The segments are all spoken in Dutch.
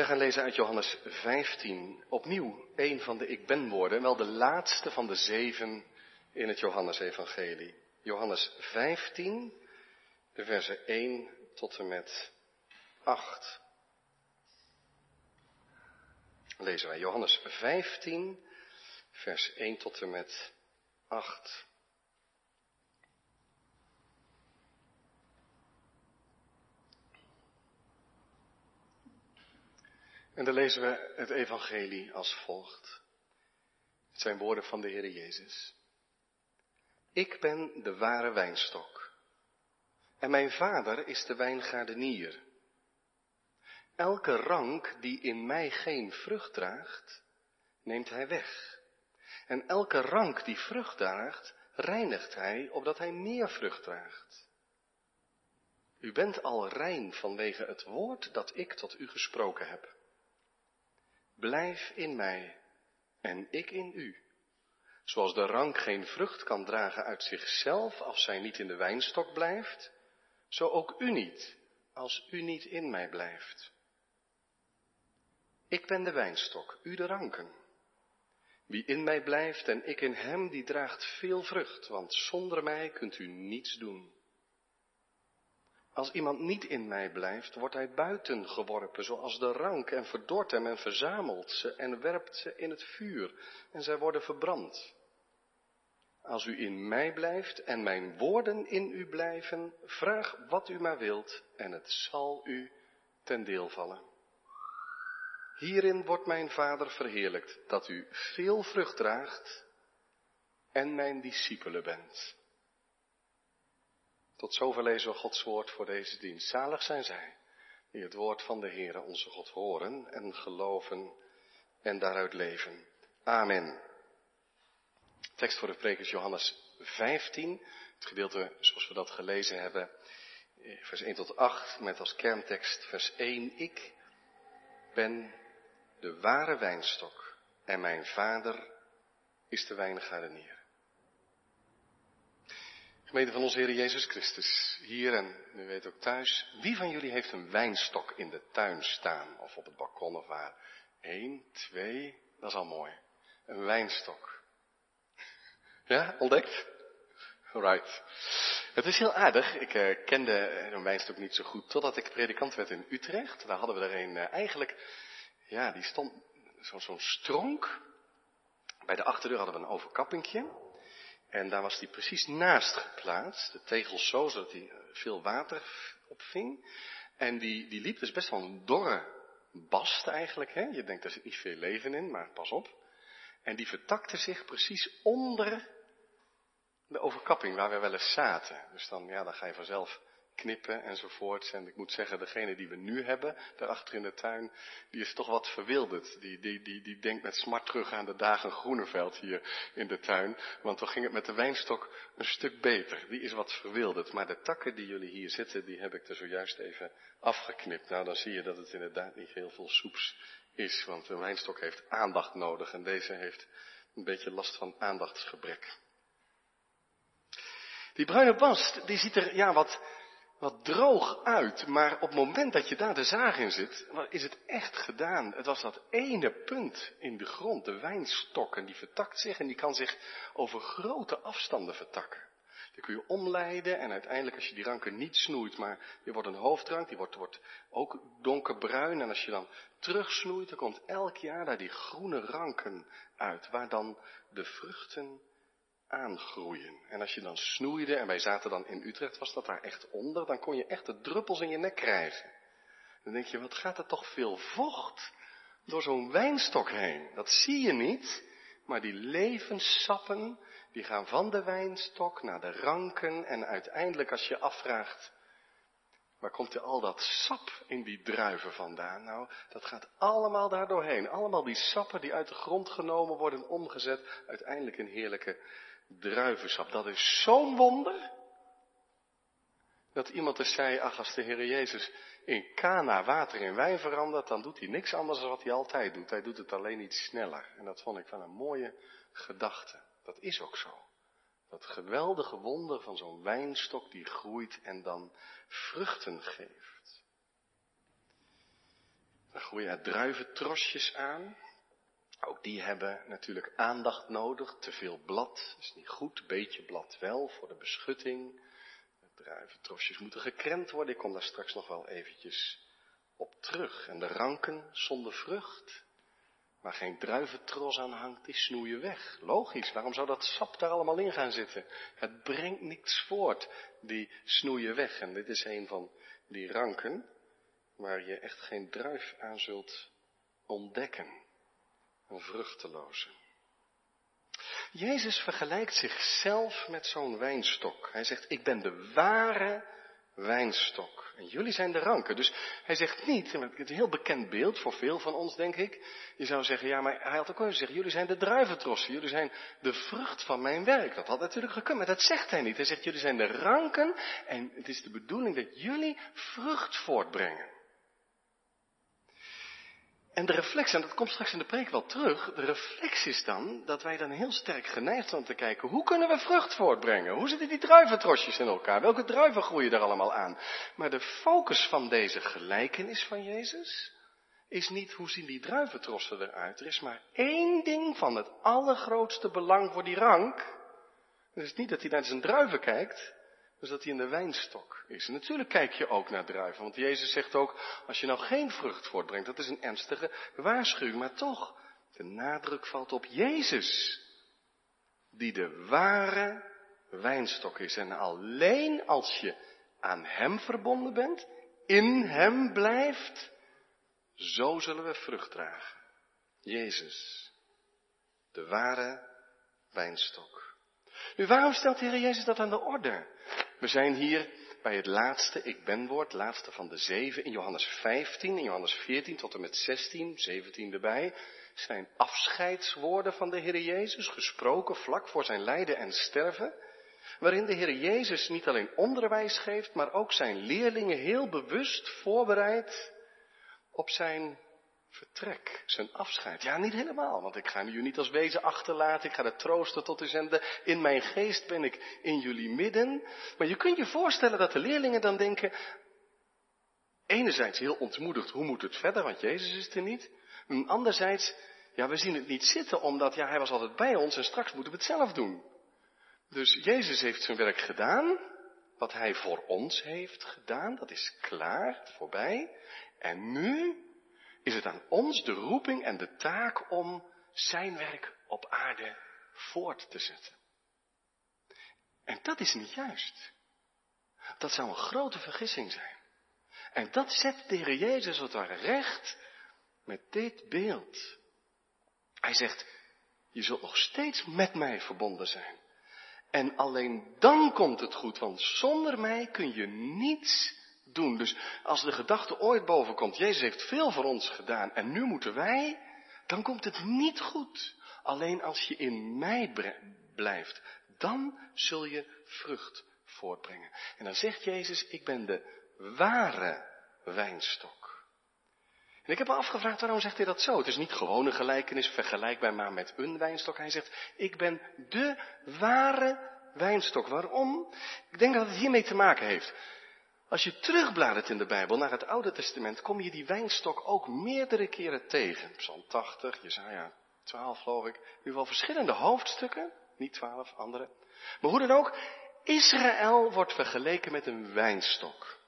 We gaan lezen uit Johannes 15. Opnieuw een van de ik ben woorden, wel de laatste van de zeven in het Johannesevangelie. Johannes 15, de versen 1 tot en met 8. Lezen wij Johannes 15, vers 1 tot en met 8. En dan lezen we het evangelie als volgt. Het zijn woorden van de Heer Jezus. Ik ben de ware wijnstok. En mijn vader is de wijngaardenier. Elke rank die in mij geen vrucht draagt, neemt hij weg. En elke rank die vrucht draagt, reinigt hij, opdat hij meer vrucht draagt. U bent al rein vanwege het woord dat ik tot u gesproken heb. Blijf in mij en ik in u. Zoals de rank geen vrucht kan dragen uit zichzelf als zij niet in de wijnstok blijft, zo ook u niet als u niet in mij blijft. Ik ben de wijnstok, u de ranken. Wie in mij blijft en ik in hem, die draagt veel vrucht, want zonder mij kunt u niets doen. Als iemand niet in mij blijft, wordt hij buiten geworpen, zoals de rank, en verdort hem en verzamelt ze en werpt ze in het vuur, en zij worden verbrand. Als u in mij blijft en mijn woorden in u blijven, vraag wat u maar wilt, en het zal u ten deel vallen. Hierin wordt mijn Vader verheerlijkt, dat u veel vrucht draagt en mijn discipelen bent. Tot zover lezen we Gods woord voor deze dienst. Zalig zijn zij die het woord van de Heere onze God horen en geloven en daaruit leven. Amen. Tekst voor de preek is Johannes 15, het gedeelte zoals we dat gelezen hebben, vers 1 tot 8, met als kerntekst vers 1, ik ben de ware wijnstok en mijn vader is de wijngaardenier. Gemeente van onze Heer Jezus Christus, hier en u weet ook thuis, wie van jullie heeft een wijnstok in de tuin staan of op het balkon of waar? Eén, twee, dat is al mooi. Een wijnstok. Ja, ontdekt? Right. Het is heel aardig. Ik uh, kende een wijnstok niet zo goed totdat ik predikant werd in Utrecht. Daar hadden we er een uh, eigenlijk, ja, die stond zo'n zo stronk. Bij de achterdeur hadden we een overkappingje. En daar was die precies naast geplaatst. De tegels zo, zodat hij veel water opving. En die, die liep dus best wel een dorre bast eigenlijk. Hè? Je denkt, er zit niet veel leven in, maar pas op. En die vertakte zich precies onder de overkapping waar we wel eens zaten. Dus dan, ja, dan ga je vanzelf knippen enzovoorts. En ik moet zeggen, degene die we nu hebben, daarachter in de tuin, die is toch wat verwilderd. Die, die, die, die denkt met smart terug aan de dagen Groeneveld hier in de tuin. Want toen ging het met de wijnstok een stuk beter. Die is wat verwilderd. Maar de takken die jullie hier zitten, die heb ik er zojuist even afgeknipt. Nou, dan zie je dat het inderdaad niet heel veel soeps is. Want een wijnstok heeft aandacht nodig en deze heeft een beetje last van aandachtsgebrek. Die bruine bast, die ziet er ja wat wat droog uit, maar op het moment dat je daar de zaag in zit, is het echt gedaan. Het was dat ene punt in de grond, de wijnstok, en die vertakt zich en die kan zich over grote afstanden vertakken. Die kun je omleiden en uiteindelijk als je die ranken niet snoeit, maar je wordt een hoofdrank, die wordt, wordt ook donkerbruin en als je dan terugsnoeit, dan komt elk jaar daar die groene ranken uit, waar dan de vruchten aangroeien. En als je dan snoeide, en wij zaten dan in Utrecht, was dat daar echt onder, dan kon je echt de druppels in je nek krijgen. Dan denk je, wat gaat er toch veel vocht door zo'n wijnstok heen? Dat zie je niet, maar die levenssappen, die gaan van de wijnstok naar de ranken en uiteindelijk als je afvraagt, waar komt er al dat sap in die druiven vandaan? Nou, dat gaat allemaal daar doorheen. Allemaal die sappen die uit de grond genomen worden, omgezet, uiteindelijk in heerlijke druivensap. Dat is zo'n wonder. Dat iemand eens zei, ach als de Heer Jezus in Cana water in wijn verandert, dan doet hij niks anders dan wat hij altijd doet. Hij doet het alleen iets sneller. En dat vond ik van een mooie gedachte. Dat is ook zo. Dat geweldige wonder van zo'n wijnstok die groeit en dan vruchten geeft. Er groeien er druiventrosjes aan. Ook die hebben natuurlijk aandacht nodig. Te veel blad is niet goed. Beetje blad wel voor de beschutting. De druiventrosjes moeten gekrend worden. Ik kom daar straks nog wel eventjes op terug. En de ranken zonder vrucht, waar geen druiventros aan hangt, die snoeien weg. Logisch, waarom zou dat sap daar allemaal in gaan zitten? Het brengt niks voort, die snoeien weg. En dit is een van die ranken waar je echt geen druif aan zult ontdekken. Vruchteloze. Jezus vergelijkt zichzelf met zo'n wijnstok. Hij zegt, ik ben de ware wijnstok. En jullie zijn de ranken. Dus hij zegt niet, het is een heel bekend beeld voor veel van ons, denk ik. Je zou zeggen, ja, maar hij had ook kunnen zeggen, jullie zijn de druiventrossen. Jullie zijn de vrucht van mijn werk. Dat had natuurlijk gekund, maar dat zegt hij niet. Hij zegt, jullie zijn de ranken en het is de bedoeling dat jullie vrucht voortbrengen. En de reflex, en dat komt straks in de preek wel terug, de reflex is dan dat wij dan heel sterk geneigd zijn om te kijken, hoe kunnen we vrucht voortbrengen? Hoe zitten die druiventrosjes in elkaar? Welke druiven groeien er allemaal aan? Maar de focus van deze gelijkenis van Jezus is niet hoe zien die druiventrossen eruit. Er is maar één ding van het allergrootste belang voor die rank. Het is niet dat hij naar zijn druiven kijkt, dus dat hij in de wijnstok is. En natuurlijk kijk je ook naar druiven, want Jezus zegt ook, als je nou geen vrucht voortbrengt, dat is een ernstige waarschuwing. Maar toch, de nadruk valt op Jezus, die de ware wijnstok is. En alleen als je aan Hem verbonden bent, in Hem blijft, zo zullen we vrucht dragen. Jezus, de ware wijnstok. Nu, waarom stelt de Heer Jezus dat aan de orde? We zijn hier bij het laatste ik ben woord, laatste van de zeven in Johannes 15, in Johannes 14 tot en met 16, 17 erbij, zijn afscheidswoorden van de Heer Jezus, gesproken vlak voor zijn lijden en sterven, waarin de Heer Jezus niet alleen onderwijs geeft, maar ook zijn leerlingen heel bewust voorbereidt op zijn vertrek, zijn afscheid. Ja, niet helemaal, want ik ga u niet als wezen achterlaten, ik ga de troosten tot u zenden. In mijn geest ben ik in jullie midden. Maar je kunt je voorstellen dat de leerlingen dan denken, enerzijds heel ontmoedigd, hoe moet het verder, want Jezus is er niet. En anderzijds, ja, we zien het niet zitten, omdat ja, hij was altijd bij ons en straks moeten we het zelf doen. Dus Jezus heeft zijn werk gedaan, wat hij voor ons heeft gedaan, dat is klaar, voorbij. En nu is het aan ons de roeping en de taak om zijn werk op aarde voort te zetten. En dat is niet juist. Dat zou een grote vergissing zijn. En dat zet de Heer Jezus wat ware recht met dit beeld. Hij zegt, je zult nog steeds met mij verbonden zijn. En alleen dan komt het goed, want zonder mij kun je niets doen. Dus als de gedachte ooit boven komt, Jezus heeft veel voor ons gedaan en nu moeten wij, dan komt het niet goed. Alleen als je in mij blijft, dan zul je vrucht voortbrengen. En dan zegt Jezus, ik ben de ware wijnstok. En ik heb me afgevraagd, waarom zegt hij dat zo? Het is niet gewoon een gelijkenis vergelijkbaar maar met een wijnstok. Hij zegt, ik ben de ware wijnstok. Waarom? Ik denk dat het hiermee te maken heeft. Als je terugbladert in de Bijbel naar het Oude Testament, kom je die wijnstok ook meerdere keren tegen. Psalm 80, Jesaja 12 geloof ik. Nu wel verschillende hoofdstukken, niet 12, andere. Maar hoe dan ook, Israël wordt vergeleken met een wijnstok.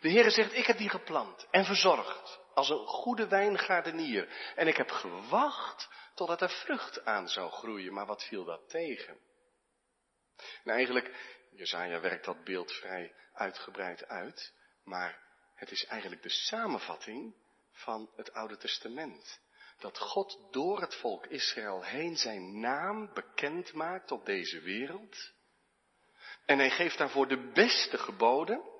De Heer zegt, ik heb die geplant en verzorgd als een goede wijngaardenier. En ik heb gewacht totdat er vrucht aan zou groeien. Maar wat viel dat tegen? En eigenlijk, Jezaja werkt dat beeld vrij uitgebreid uit, maar het is eigenlijk de samenvatting van het Oude Testament. Dat God door het volk Israël heen zijn naam bekend maakt op deze wereld. En hij geeft daarvoor de beste geboden.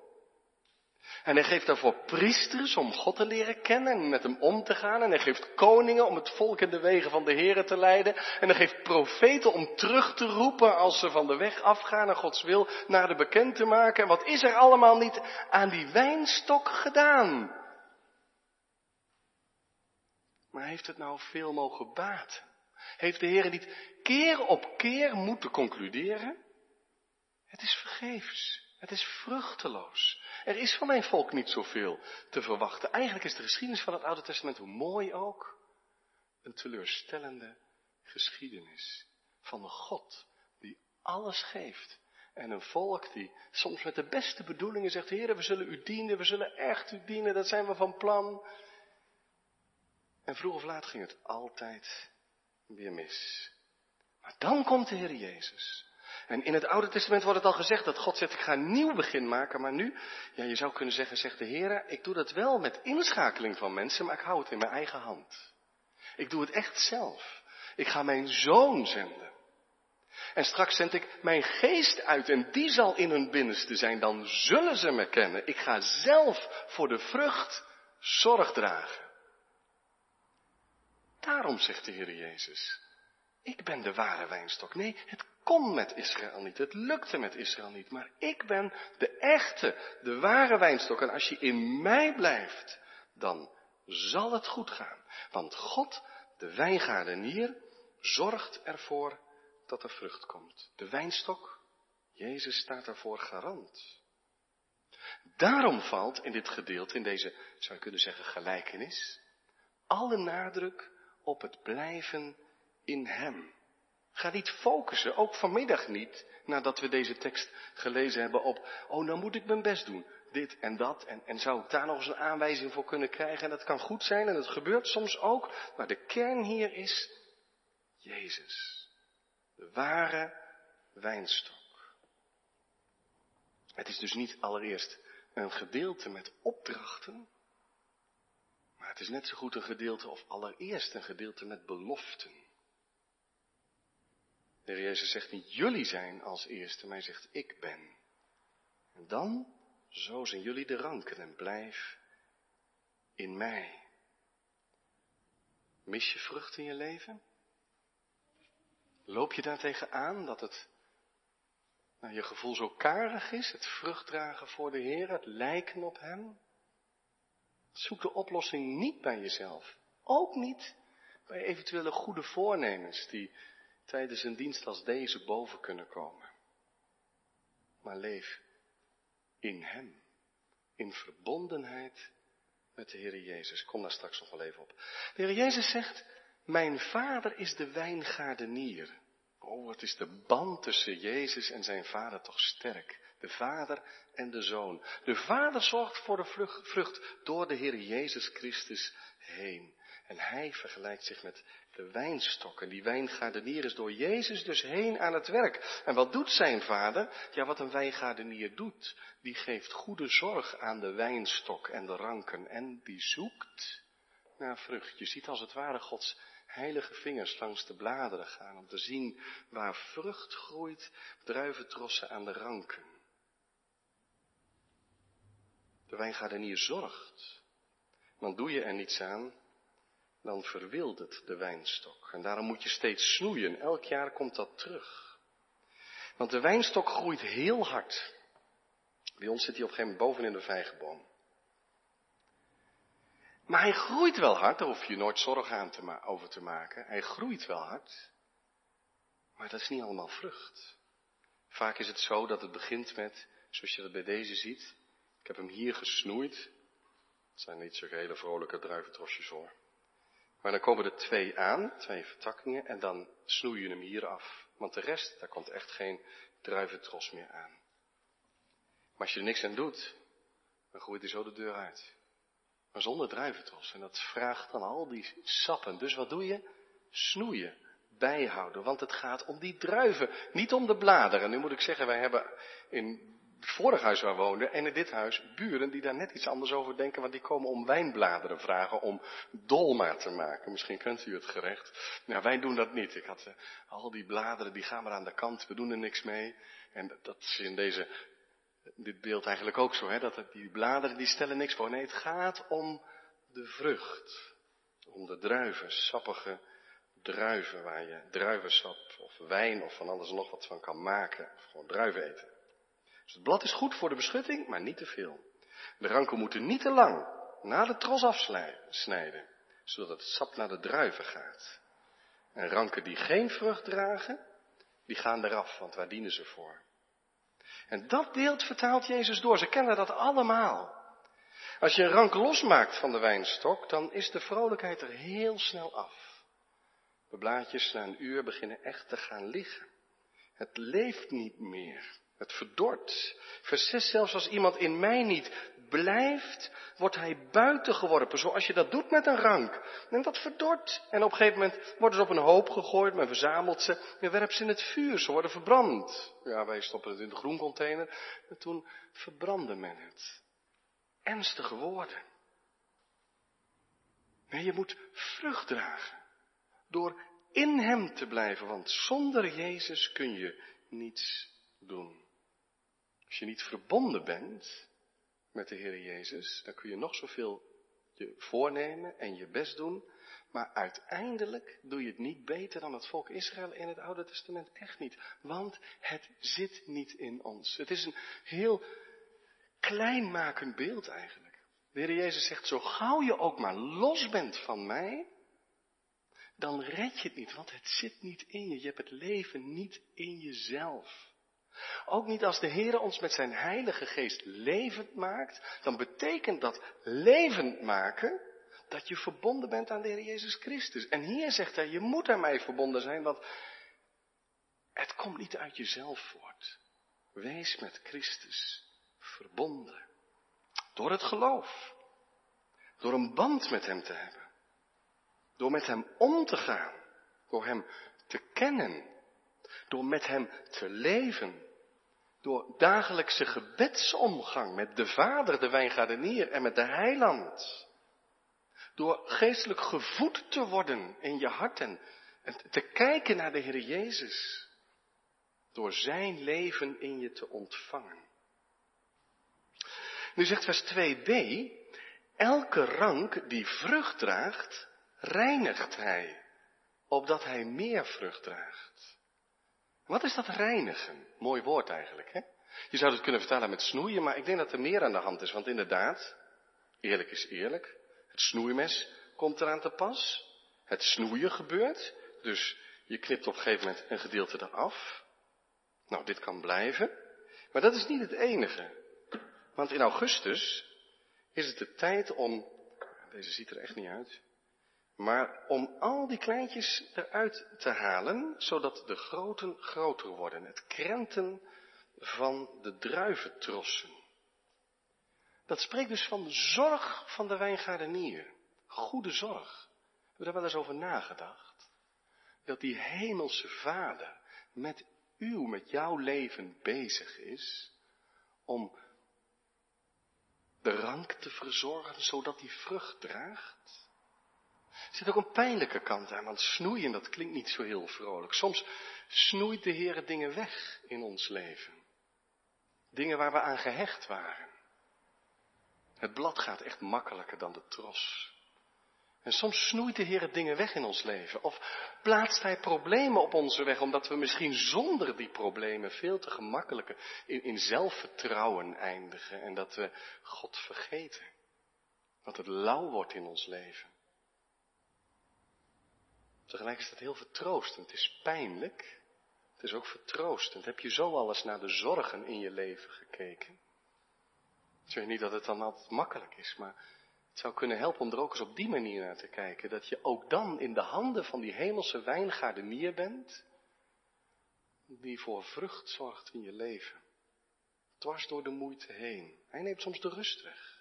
En hij geeft daarvoor priesters om God te leren kennen en met hem om te gaan. En hij geeft koningen om het volk in de wegen van de Here te leiden. En hij geeft profeten om terug te roepen als ze van de weg afgaan en Gods wil naar de bekend te maken. En wat is er allemaal niet aan die wijnstok gedaan? Maar heeft het nou veel mogen baten? Heeft de Heer niet keer op keer moeten concluderen? Het is vergeefs. Het is vruchteloos. Er is van mijn volk niet zoveel te verwachten. Eigenlijk is de geschiedenis van het Oude Testament, hoe mooi ook, een teleurstellende geschiedenis van een God die alles geeft. En een volk die soms met de beste bedoelingen zegt, Heer, we zullen u dienen, we zullen echt u dienen, dat zijn we van plan. En vroeg of laat ging het altijd weer mis. Maar dan komt de Heer Jezus. En in het Oude Testament wordt het al gezegd dat God zegt, ik ga een nieuw begin maken. Maar nu, ja, je zou kunnen zeggen, zegt de Heer, ik doe dat wel met inschakeling van mensen, maar ik hou het in mijn eigen hand. Ik doe het echt zelf. Ik ga mijn zoon zenden. En straks zend ik mijn geest uit en die zal in hun binnenste zijn. Dan zullen ze me kennen. Ik ga zelf voor de vrucht zorg dragen. Daarom zegt de Heer Jezus, ik ben de ware wijnstok. Nee, het kon met Israël niet, het lukte met Israël niet, maar ik ben de echte, de ware wijnstok. En als je in mij blijft, dan zal het goed gaan. Want God, de wijngaardenier, zorgt ervoor dat er vrucht komt. De wijnstok, Jezus staat daarvoor garant. Daarom valt in dit gedeelte, in deze, zou je kunnen zeggen, gelijkenis, alle nadruk op het blijven in Hem. Ga niet focussen, ook vanmiddag niet, nadat we deze tekst gelezen hebben, op, oh, nou moet ik mijn best doen, dit en dat, en, en zou ik daar nog eens een aanwijzing voor kunnen krijgen, en dat kan goed zijn, en dat gebeurt soms ook, maar de kern hier is Jezus. De ware wijnstok. Het is dus niet allereerst een gedeelte met opdrachten, maar het is net zo goed een gedeelte of allereerst een gedeelte met beloften. De Heer Jezus zegt niet jullie zijn als eerste, maar hij zegt ik ben. En dan, zo zijn jullie de ranken en blijf in mij. Mis je vrucht in je leven? Loop je daar tegenaan dat het nou, je gevoel zo karig is, het vruchtdragen voor de Heer, het lijken op Hem? Zoek de oplossing niet bij jezelf. Ook niet bij eventuele goede voornemens die tijdens een dienst als deze boven kunnen komen. Maar leef in Hem, in verbondenheid met de Heer Jezus. Kom daar straks nog wel even op. De Heer Jezus zegt, mijn vader is de wijngaardenier. Oh, wat is de band tussen Jezus en zijn vader toch sterk. De vader en de zoon. De vader zorgt voor de vrucht door de Heer Jezus Christus heen. En hij vergelijkt zich met de wijnstok. En die wijngaardenier is door Jezus dus heen aan het werk. En wat doet zijn vader? Ja, wat een wijngaardenier doet. Die geeft goede zorg aan de wijnstok en de ranken. En die zoekt naar vrucht. Je ziet als het ware Gods heilige vingers langs de bladeren gaan om te zien waar vrucht groeit, druiventrossen aan de ranken. De wijngaardenier zorgt. Want doe je er niets aan, dan verwildert de wijnstok. En daarom moet je steeds snoeien. Elk jaar komt dat terug. Want de wijnstok groeit heel hard. Bij ons zit hij op een gegeven moment boven in de vijgenboom. Maar hij groeit wel hard, daar hoef je nooit zorgen aan te over te maken. Hij groeit wel hard, maar dat is niet allemaal vrucht. Vaak is het zo dat het begint met, zoals je dat bij deze ziet, ik heb hem hier gesnoeid. Het zijn niet zo hele vrolijke druiventrosjes hoor. Maar dan komen er twee aan, twee vertakkingen, en dan snoei je hem hier af. Want de rest, daar komt echt geen druiventros meer aan. Maar als je er niks aan doet, dan groeit hij zo de deur uit maar zonder druiventros. En dat vraagt dan al die sappen. Dus wat doe je? Snoeien, bijhouden, want het gaat om die druiven, niet om de bladeren. Nu moet ik zeggen, wij hebben in het vorige huis waar we woonden en in dit huis buren die daar net iets anders over denken, want die komen om wijnbladeren vragen om dolma te maken. Misschien kent u het gerecht. Nou, wij doen dat niet. Ik had uh, al die bladeren, die gaan maar aan de kant, we doen er niks mee. En dat is in deze dit beeld eigenlijk ook zo, hè, dat die bladeren die stellen niks voor. Nee, het gaat om de vrucht. Om de druiven, sappige druiven waar je druivensap of wijn of van alles nog wat van kan maken. Of gewoon druiven eten. Dus het blad is goed voor de beschutting, maar niet te veel. De ranken moeten niet te lang na de tros afsnijden, zodat het sap naar de druiven gaat. En ranken die geen vrucht dragen, die gaan eraf, want waar dienen ze voor? En dat beeld vertaalt Jezus door. Ze kennen dat allemaal. Als je een rank losmaakt van de wijnstok, dan is de vrolijkheid er heel snel af. De blaadjes na een uur beginnen echt te gaan liggen. Het leeft niet meer. Het verdort. Vers 6 zelfs als iemand in mij niet blijft, wordt hij buiten geworpen. Zoals je dat doet met een rank. En dat verdort. En op een gegeven moment worden ze op een hoop gegooid, men verzamelt ze, men werpt ze in het vuur, ze worden verbrand. Ja, wij stoppen het in de groencontainer. En toen verbrandde men het. Ernstige woorden. Nee, je moet vrucht dragen. Door in hem te blijven, want zonder Jezus kun je niets doen. Als je niet verbonden bent met de Heer Jezus, dan kun je nog zoveel je voornemen en je best doen, maar uiteindelijk doe je het niet beter dan het volk Israël in het Oude Testament. Echt niet. Want het zit niet in ons. Het is een heel kleinmakend beeld eigenlijk. De Heer Jezus zegt, zo gauw je ook maar los bent van mij, dan red je het niet, want het zit niet in je. Je hebt het leven niet in jezelf. Ook niet als de Heer ons met zijn Heilige Geest levend maakt, dan betekent dat levend maken dat je verbonden bent aan de Heer Jezus Christus. En hier zegt hij, je moet aan mij verbonden zijn, want het komt niet uit jezelf voort. Wees met Christus verbonden. Door het geloof. Door een band met Hem te hebben. Door met Hem om te gaan. Door Hem te kennen. Door met Hem te leven. Door dagelijkse gebedsomgang met de Vader, de wijngaardenier en met de Heiland. Door geestelijk gevoed te worden in je hart en te kijken naar de Heer Jezus. Door Zijn leven in je te ontvangen. Nu zegt vers 2b, elke rank die vrucht draagt, reinigt hij, opdat hij meer vrucht draagt. Wat is dat reinigen? Mooi woord eigenlijk, hè? Je zou het kunnen vertalen met snoeien, maar ik denk dat er meer aan de hand is, want inderdaad, eerlijk is eerlijk, het snoeimes komt eraan te pas, het snoeien gebeurt, dus je knipt op een gegeven moment een gedeelte eraf. Nou, dit kan blijven, maar dat is niet het enige. Want in augustus is het de tijd om, deze ziet er echt niet uit, maar om al die kleintjes eruit te halen, zodat de groten groter worden. Het krenten van de druiventrossen. Dat spreekt dus van de zorg van de wijngaardenier. Goede zorg. Hebben we daar wel eens over nagedacht? Dat die hemelse vader met uw, met jouw leven bezig is om de rank te verzorgen, zodat die vrucht draagt. Er zit ook een pijnlijke kant aan, want snoeien, dat klinkt niet zo heel vrolijk. Soms snoeit de Heer dingen weg in ons leven. Dingen waar we aan gehecht waren. Het blad gaat echt makkelijker dan de tros. En soms snoeit de Heer dingen weg in ons leven. Of plaatst Hij problemen op onze weg, omdat we misschien zonder die problemen veel te gemakkelijker in, in zelfvertrouwen eindigen. En dat we God vergeten. Dat het lauw wordt in ons leven. Tegelijk is dat heel vertroostend. Het is pijnlijk. Het is ook vertroostend. Heb je zo alles naar de zorgen in je leven gekeken? Ik zeg niet dat het dan altijd makkelijk is, maar het zou kunnen helpen om er ook eens op die manier naar te kijken. Dat je ook dan in de handen van die hemelse wijngaardenier bent, die voor vrucht zorgt in je leven. Dwars door de moeite heen. Hij neemt soms de rust weg.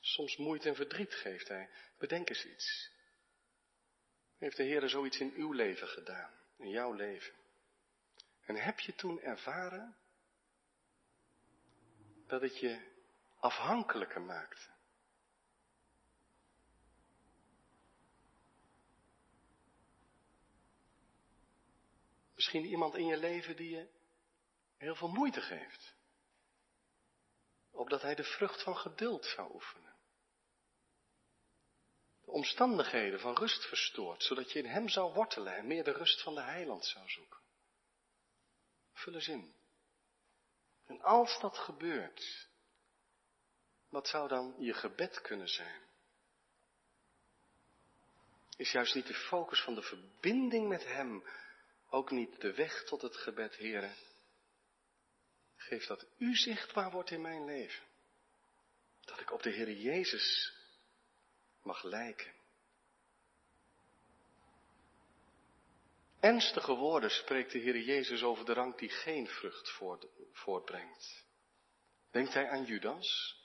Soms moeite en verdriet geeft hij. Bedenk eens iets. Heeft de Heer zoiets in uw leven gedaan, in jouw leven? En heb je toen ervaren dat het je afhankelijker maakte? Misschien iemand in je leven die je heel veel moeite geeft. Opdat hij de vrucht van geduld zou oefenen de omstandigheden van rust verstoort, zodat je in Hem zou wortelen en meer de rust van de heiland zou zoeken. Vul eens in. En als dat gebeurt, wat zou dan je gebed kunnen zijn? Is juist niet de focus van de verbinding met Hem ook niet de weg tot het gebed, Heren? Geef dat u zichtbaar wordt in mijn leven. Dat ik op de Heer Jezus mag lijken. Ernstige woorden spreekt de Heer Jezus over de rank die geen vrucht voortbrengt. Denkt hij aan Judas,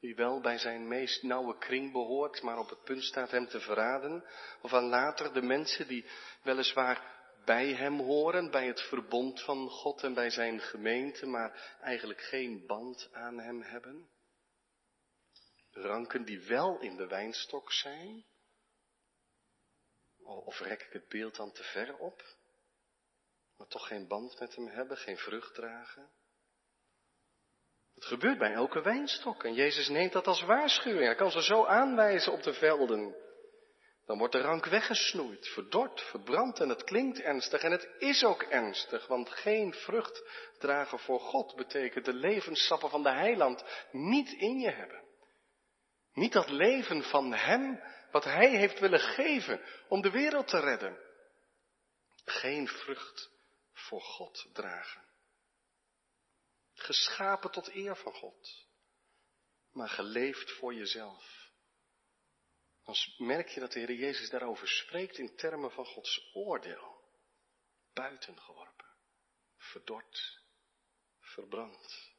die wel bij zijn meest nauwe kring behoort, maar op het punt staat hem te verraden? Of aan later de mensen die weliswaar bij hem horen, bij het verbond van God en bij zijn gemeente, maar eigenlijk geen band aan hem hebben? Ranken die wel in de wijnstok zijn? Of rek ik het beeld dan te ver op? Maar toch geen band met hem hebben, geen vrucht dragen? Het gebeurt bij elke wijnstok en Jezus neemt dat als waarschuwing. Hij kan ze zo aanwijzen op de velden. Dan wordt de rank weggesnoeid, verdord, verbrand en het klinkt ernstig en het is ook ernstig, want geen vrucht dragen voor God betekent de levenssappen van de heiland niet in je hebben. Niet dat leven van Hem wat Hij heeft willen geven om de wereld te redden. Geen vrucht voor God dragen. Geschapen tot eer van God, maar geleefd voor jezelf. Dan merk je dat de Heer Jezus daarover spreekt in termen van Gods oordeel. Buitengeworpen, verdord, verbrand.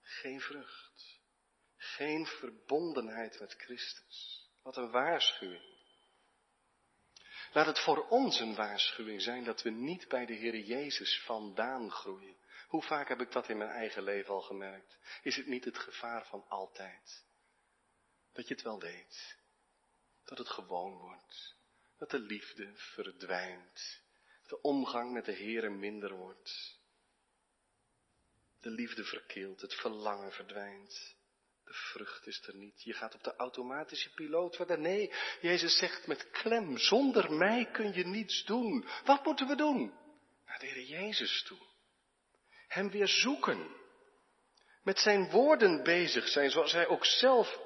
Geen vrucht, geen verbondenheid met Christus. Wat een waarschuwing. Laat het voor ons een waarschuwing zijn dat we niet bij de Heer Jezus vandaan groeien. Hoe vaak heb ik dat in mijn eigen leven al gemerkt? Is het niet het gevaar van altijd? Dat je het wel weet. Dat het gewoon wordt. Dat de liefde verdwijnt. De omgang met de Heer minder wordt. De liefde verkeelt, het verlangen verdwijnt. De vrucht is er niet. Je gaat op de automatische piloot verder. Nee, Jezus zegt met klem, zonder mij kun je niets doen. Wat moeten we doen? Naar de Heer Jezus toe. Hem weer zoeken. Met zijn woorden bezig zijn, zoals hij ook zelf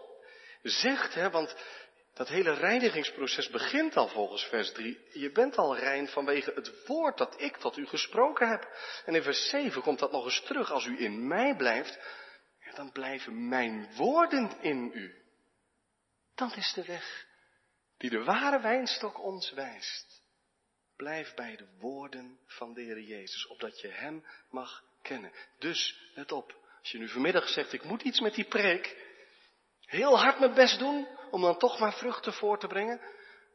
zegt, hè, want dat hele reinigingsproces begint al volgens vers 3. Je bent al rein vanwege het woord dat ik tot u gesproken heb. En in vers 7 komt dat nog eens terug. Als u in mij blijft, dan blijven mijn woorden in u. Dat is de weg die de ware wijnstok ons wijst. Blijf bij de woorden van de Heer Jezus, opdat je Hem mag kennen. Dus, let op, als je nu vanmiddag zegt, ik moet iets met die preek, heel hard mijn best doen om dan toch maar vruchten voor te brengen,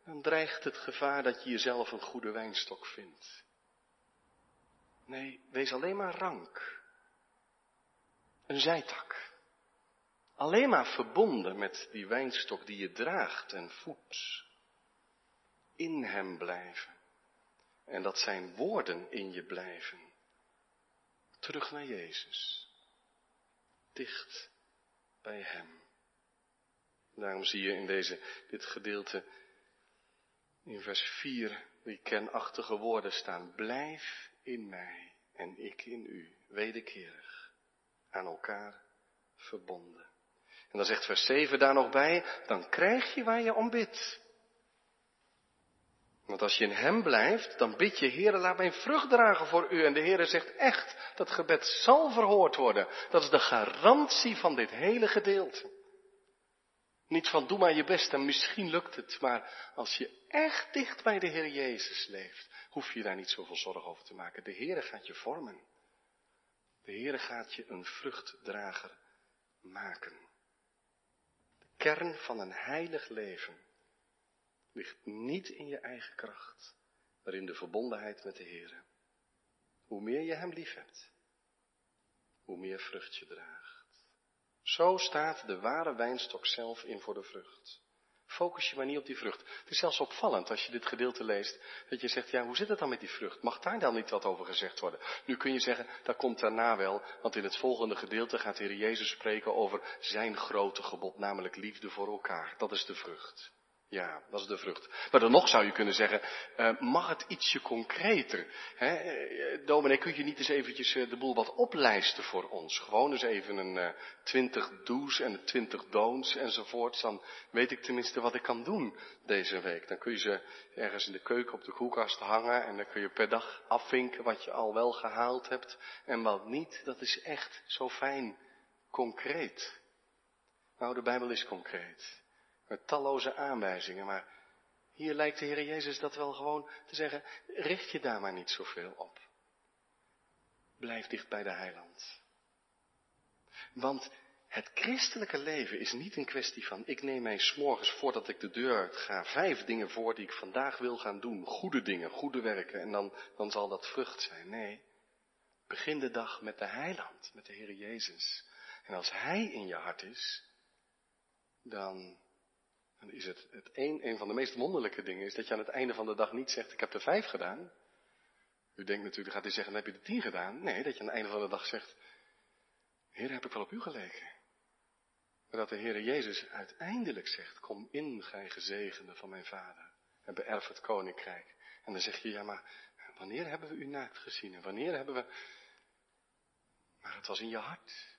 dan dreigt het gevaar dat je jezelf een goede wijnstok vindt. Nee, wees alleen maar rank. Een zijtak. Alleen maar verbonden met die wijnstok die je draagt en voedt. In hem blijven. En dat zijn woorden in je blijven. Terug naar Jezus. Dicht bij hem. Daarom zie je in deze, dit gedeelte in vers 4 die kenachtige woorden staan. Blijf in mij en ik in u, wederkerig aan elkaar verbonden. En dan zegt vers 7 daar nog bij, dan krijg je waar je om bidt. Want als je in hem blijft, dan bid je, Heere, laat mijn vrucht dragen voor u. En de Heere zegt echt, dat gebed zal verhoord worden. Dat is de garantie van dit hele gedeelte. Niet van doe maar je best en misschien lukt het, maar als je echt dicht bij de Heer Jezus leeft, hoef je daar niet zoveel zorgen over te maken. De Heere gaat je vormen. De Heere gaat je een vruchtdrager maken. De kern van een heilig leven ligt niet in je eigen kracht, maar in de verbondenheid met de Heere. Hoe meer je Hem lief hebt, hoe meer vrucht je draagt. Zo staat de ware wijnstok zelf in voor de vrucht. Focus je maar niet op die vrucht. Het is zelfs opvallend als je dit gedeelte leest, dat je zegt, ja, hoe zit het dan met die vrucht? Mag daar dan niet wat over gezegd worden? Nu kun je zeggen, dat komt daarna wel, want in het volgende gedeelte gaat de Heer Jezus spreken over zijn grote gebod, namelijk liefde voor elkaar. Dat is de vrucht. Ja, dat is de vrucht. Maar dan nog zou je kunnen zeggen, uh, mag het ietsje concreter? Hè? Eh, dominee, kun je niet eens eventjes uh, de boel wat oplijsten voor ons? Gewoon eens even een twintig do's en twintig don'ts enzovoorts. Dan weet ik tenminste wat ik kan doen deze week. Dan kun je ze ergens in de keuken op de koelkast hangen en dan kun je per dag afvinken wat je al wel gehaald hebt en wat niet. Dat is echt zo fijn concreet. Nou, de Bijbel is concreet. Met talloze aanwijzingen, maar hier lijkt de Heer Jezus dat wel gewoon te zeggen, richt je daar maar niet zoveel op. Blijf dicht bij de heiland. Want het christelijke leven is niet een kwestie van, ik neem mij s'morgens voordat ik de deur uit ga, vijf dingen voor die ik vandaag wil gaan doen. Goede dingen, goede werken, en dan, dan zal dat vrucht zijn. Nee, begin de dag met de heiland, met de Heer Jezus. En als Hij in je hart is, dan dan is het, het een, van de meest wonderlijke dingen is dat je aan het einde van de dag niet zegt, ik heb er vijf gedaan. U denkt natuurlijk, gaat u zeggen, dan heb je er tien gedaan. Nee, dat je aan het einde van de dag zegt, Heer, heb ik wel op u geleken. Maar dat de Heer Jezus uiteindelijk zegt, kom in, gij gezegende van mijn vader. En beërf het koninkrijk. En dan zeg je, ja, maar wanneer hebben we u naakt gezien? En wanneer hebben we... Maar het was in je hart.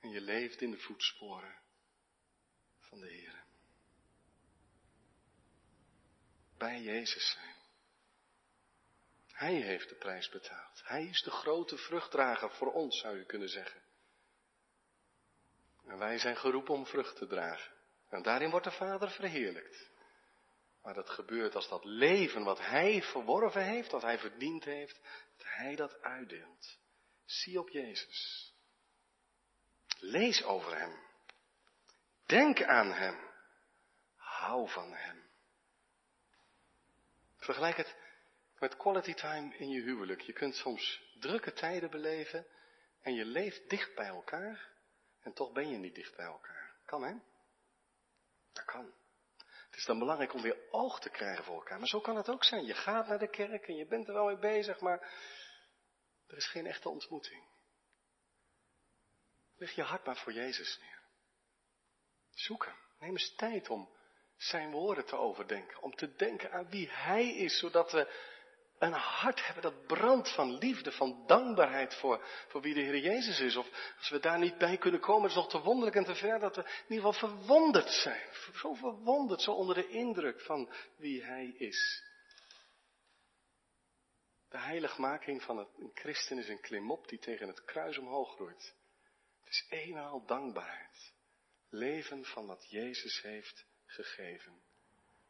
En je leeft in de voetsporen van de Heer. Bij Jezus zijn. Hij heeft de prijs betaald. Hij is de grote vruchtdrager voor ons, zou je kunnen zeggen. En wij zijn geroepen om vrucht te dragen. En daarin wordt de Vader verheerlijkt. Maar dat gebeurt als dat leven wat Hij verworven heeft, wat Hij verdiend heeft, dat Hij dat uitdeelt. Zie op Jezus. Lees over Hem. Denk aan Hem. Hou van Hem. Vergelijk het met quality time in je huwelijk. Je kunt soms drukke tijden beleven en je leeft dicht bij elkaar en toch ben je niet dicht bij elkaar. Kan hè? Dat kan. Het is dan belangrijk om weer oog te krijgen voor elkaar. Maar zo kan het ook zijn. Je gaat naar de kerk en je bent er wel mee bezig, maar er is geen echte ontmoeting. Leg je hart maar voor Jezus neer. Zoek hem. Neem eens tijd om zijn woorden te overdenken. Om te denken aan wie Hij is, zodat we een hart hebben dat brandt van liefde, van dankbaarheid voor, voor wie de Heer Jezus is. Of als we daar niet bij kunnen komen, is het nog te wonderlijk en te ver dat we in ieder geval verwonderd zijn. Zo verwonderd, zo onder de indruk van wie Hij is. De heiligmaking van een christen is een klimop die tegen het kruis omhoog groeit. Het is eenmaal dankbaarheid. Leven van wat Jezus heeft gegeven.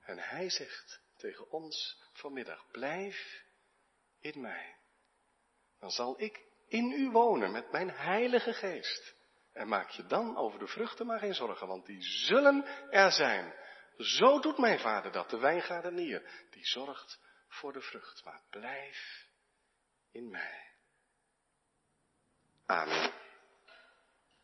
En hij zegt tegen ons vanmiddag, blijf in mij. Dan zal ik in u wonen met mijn heilige geest. En maak je dan over de vruchten maar geen zorgen, want die zullen er zijn. Zo doet mijn vader dat, de wijngaardenier. Die zorgt voor de vrucht, maar blijf in mij. Amen.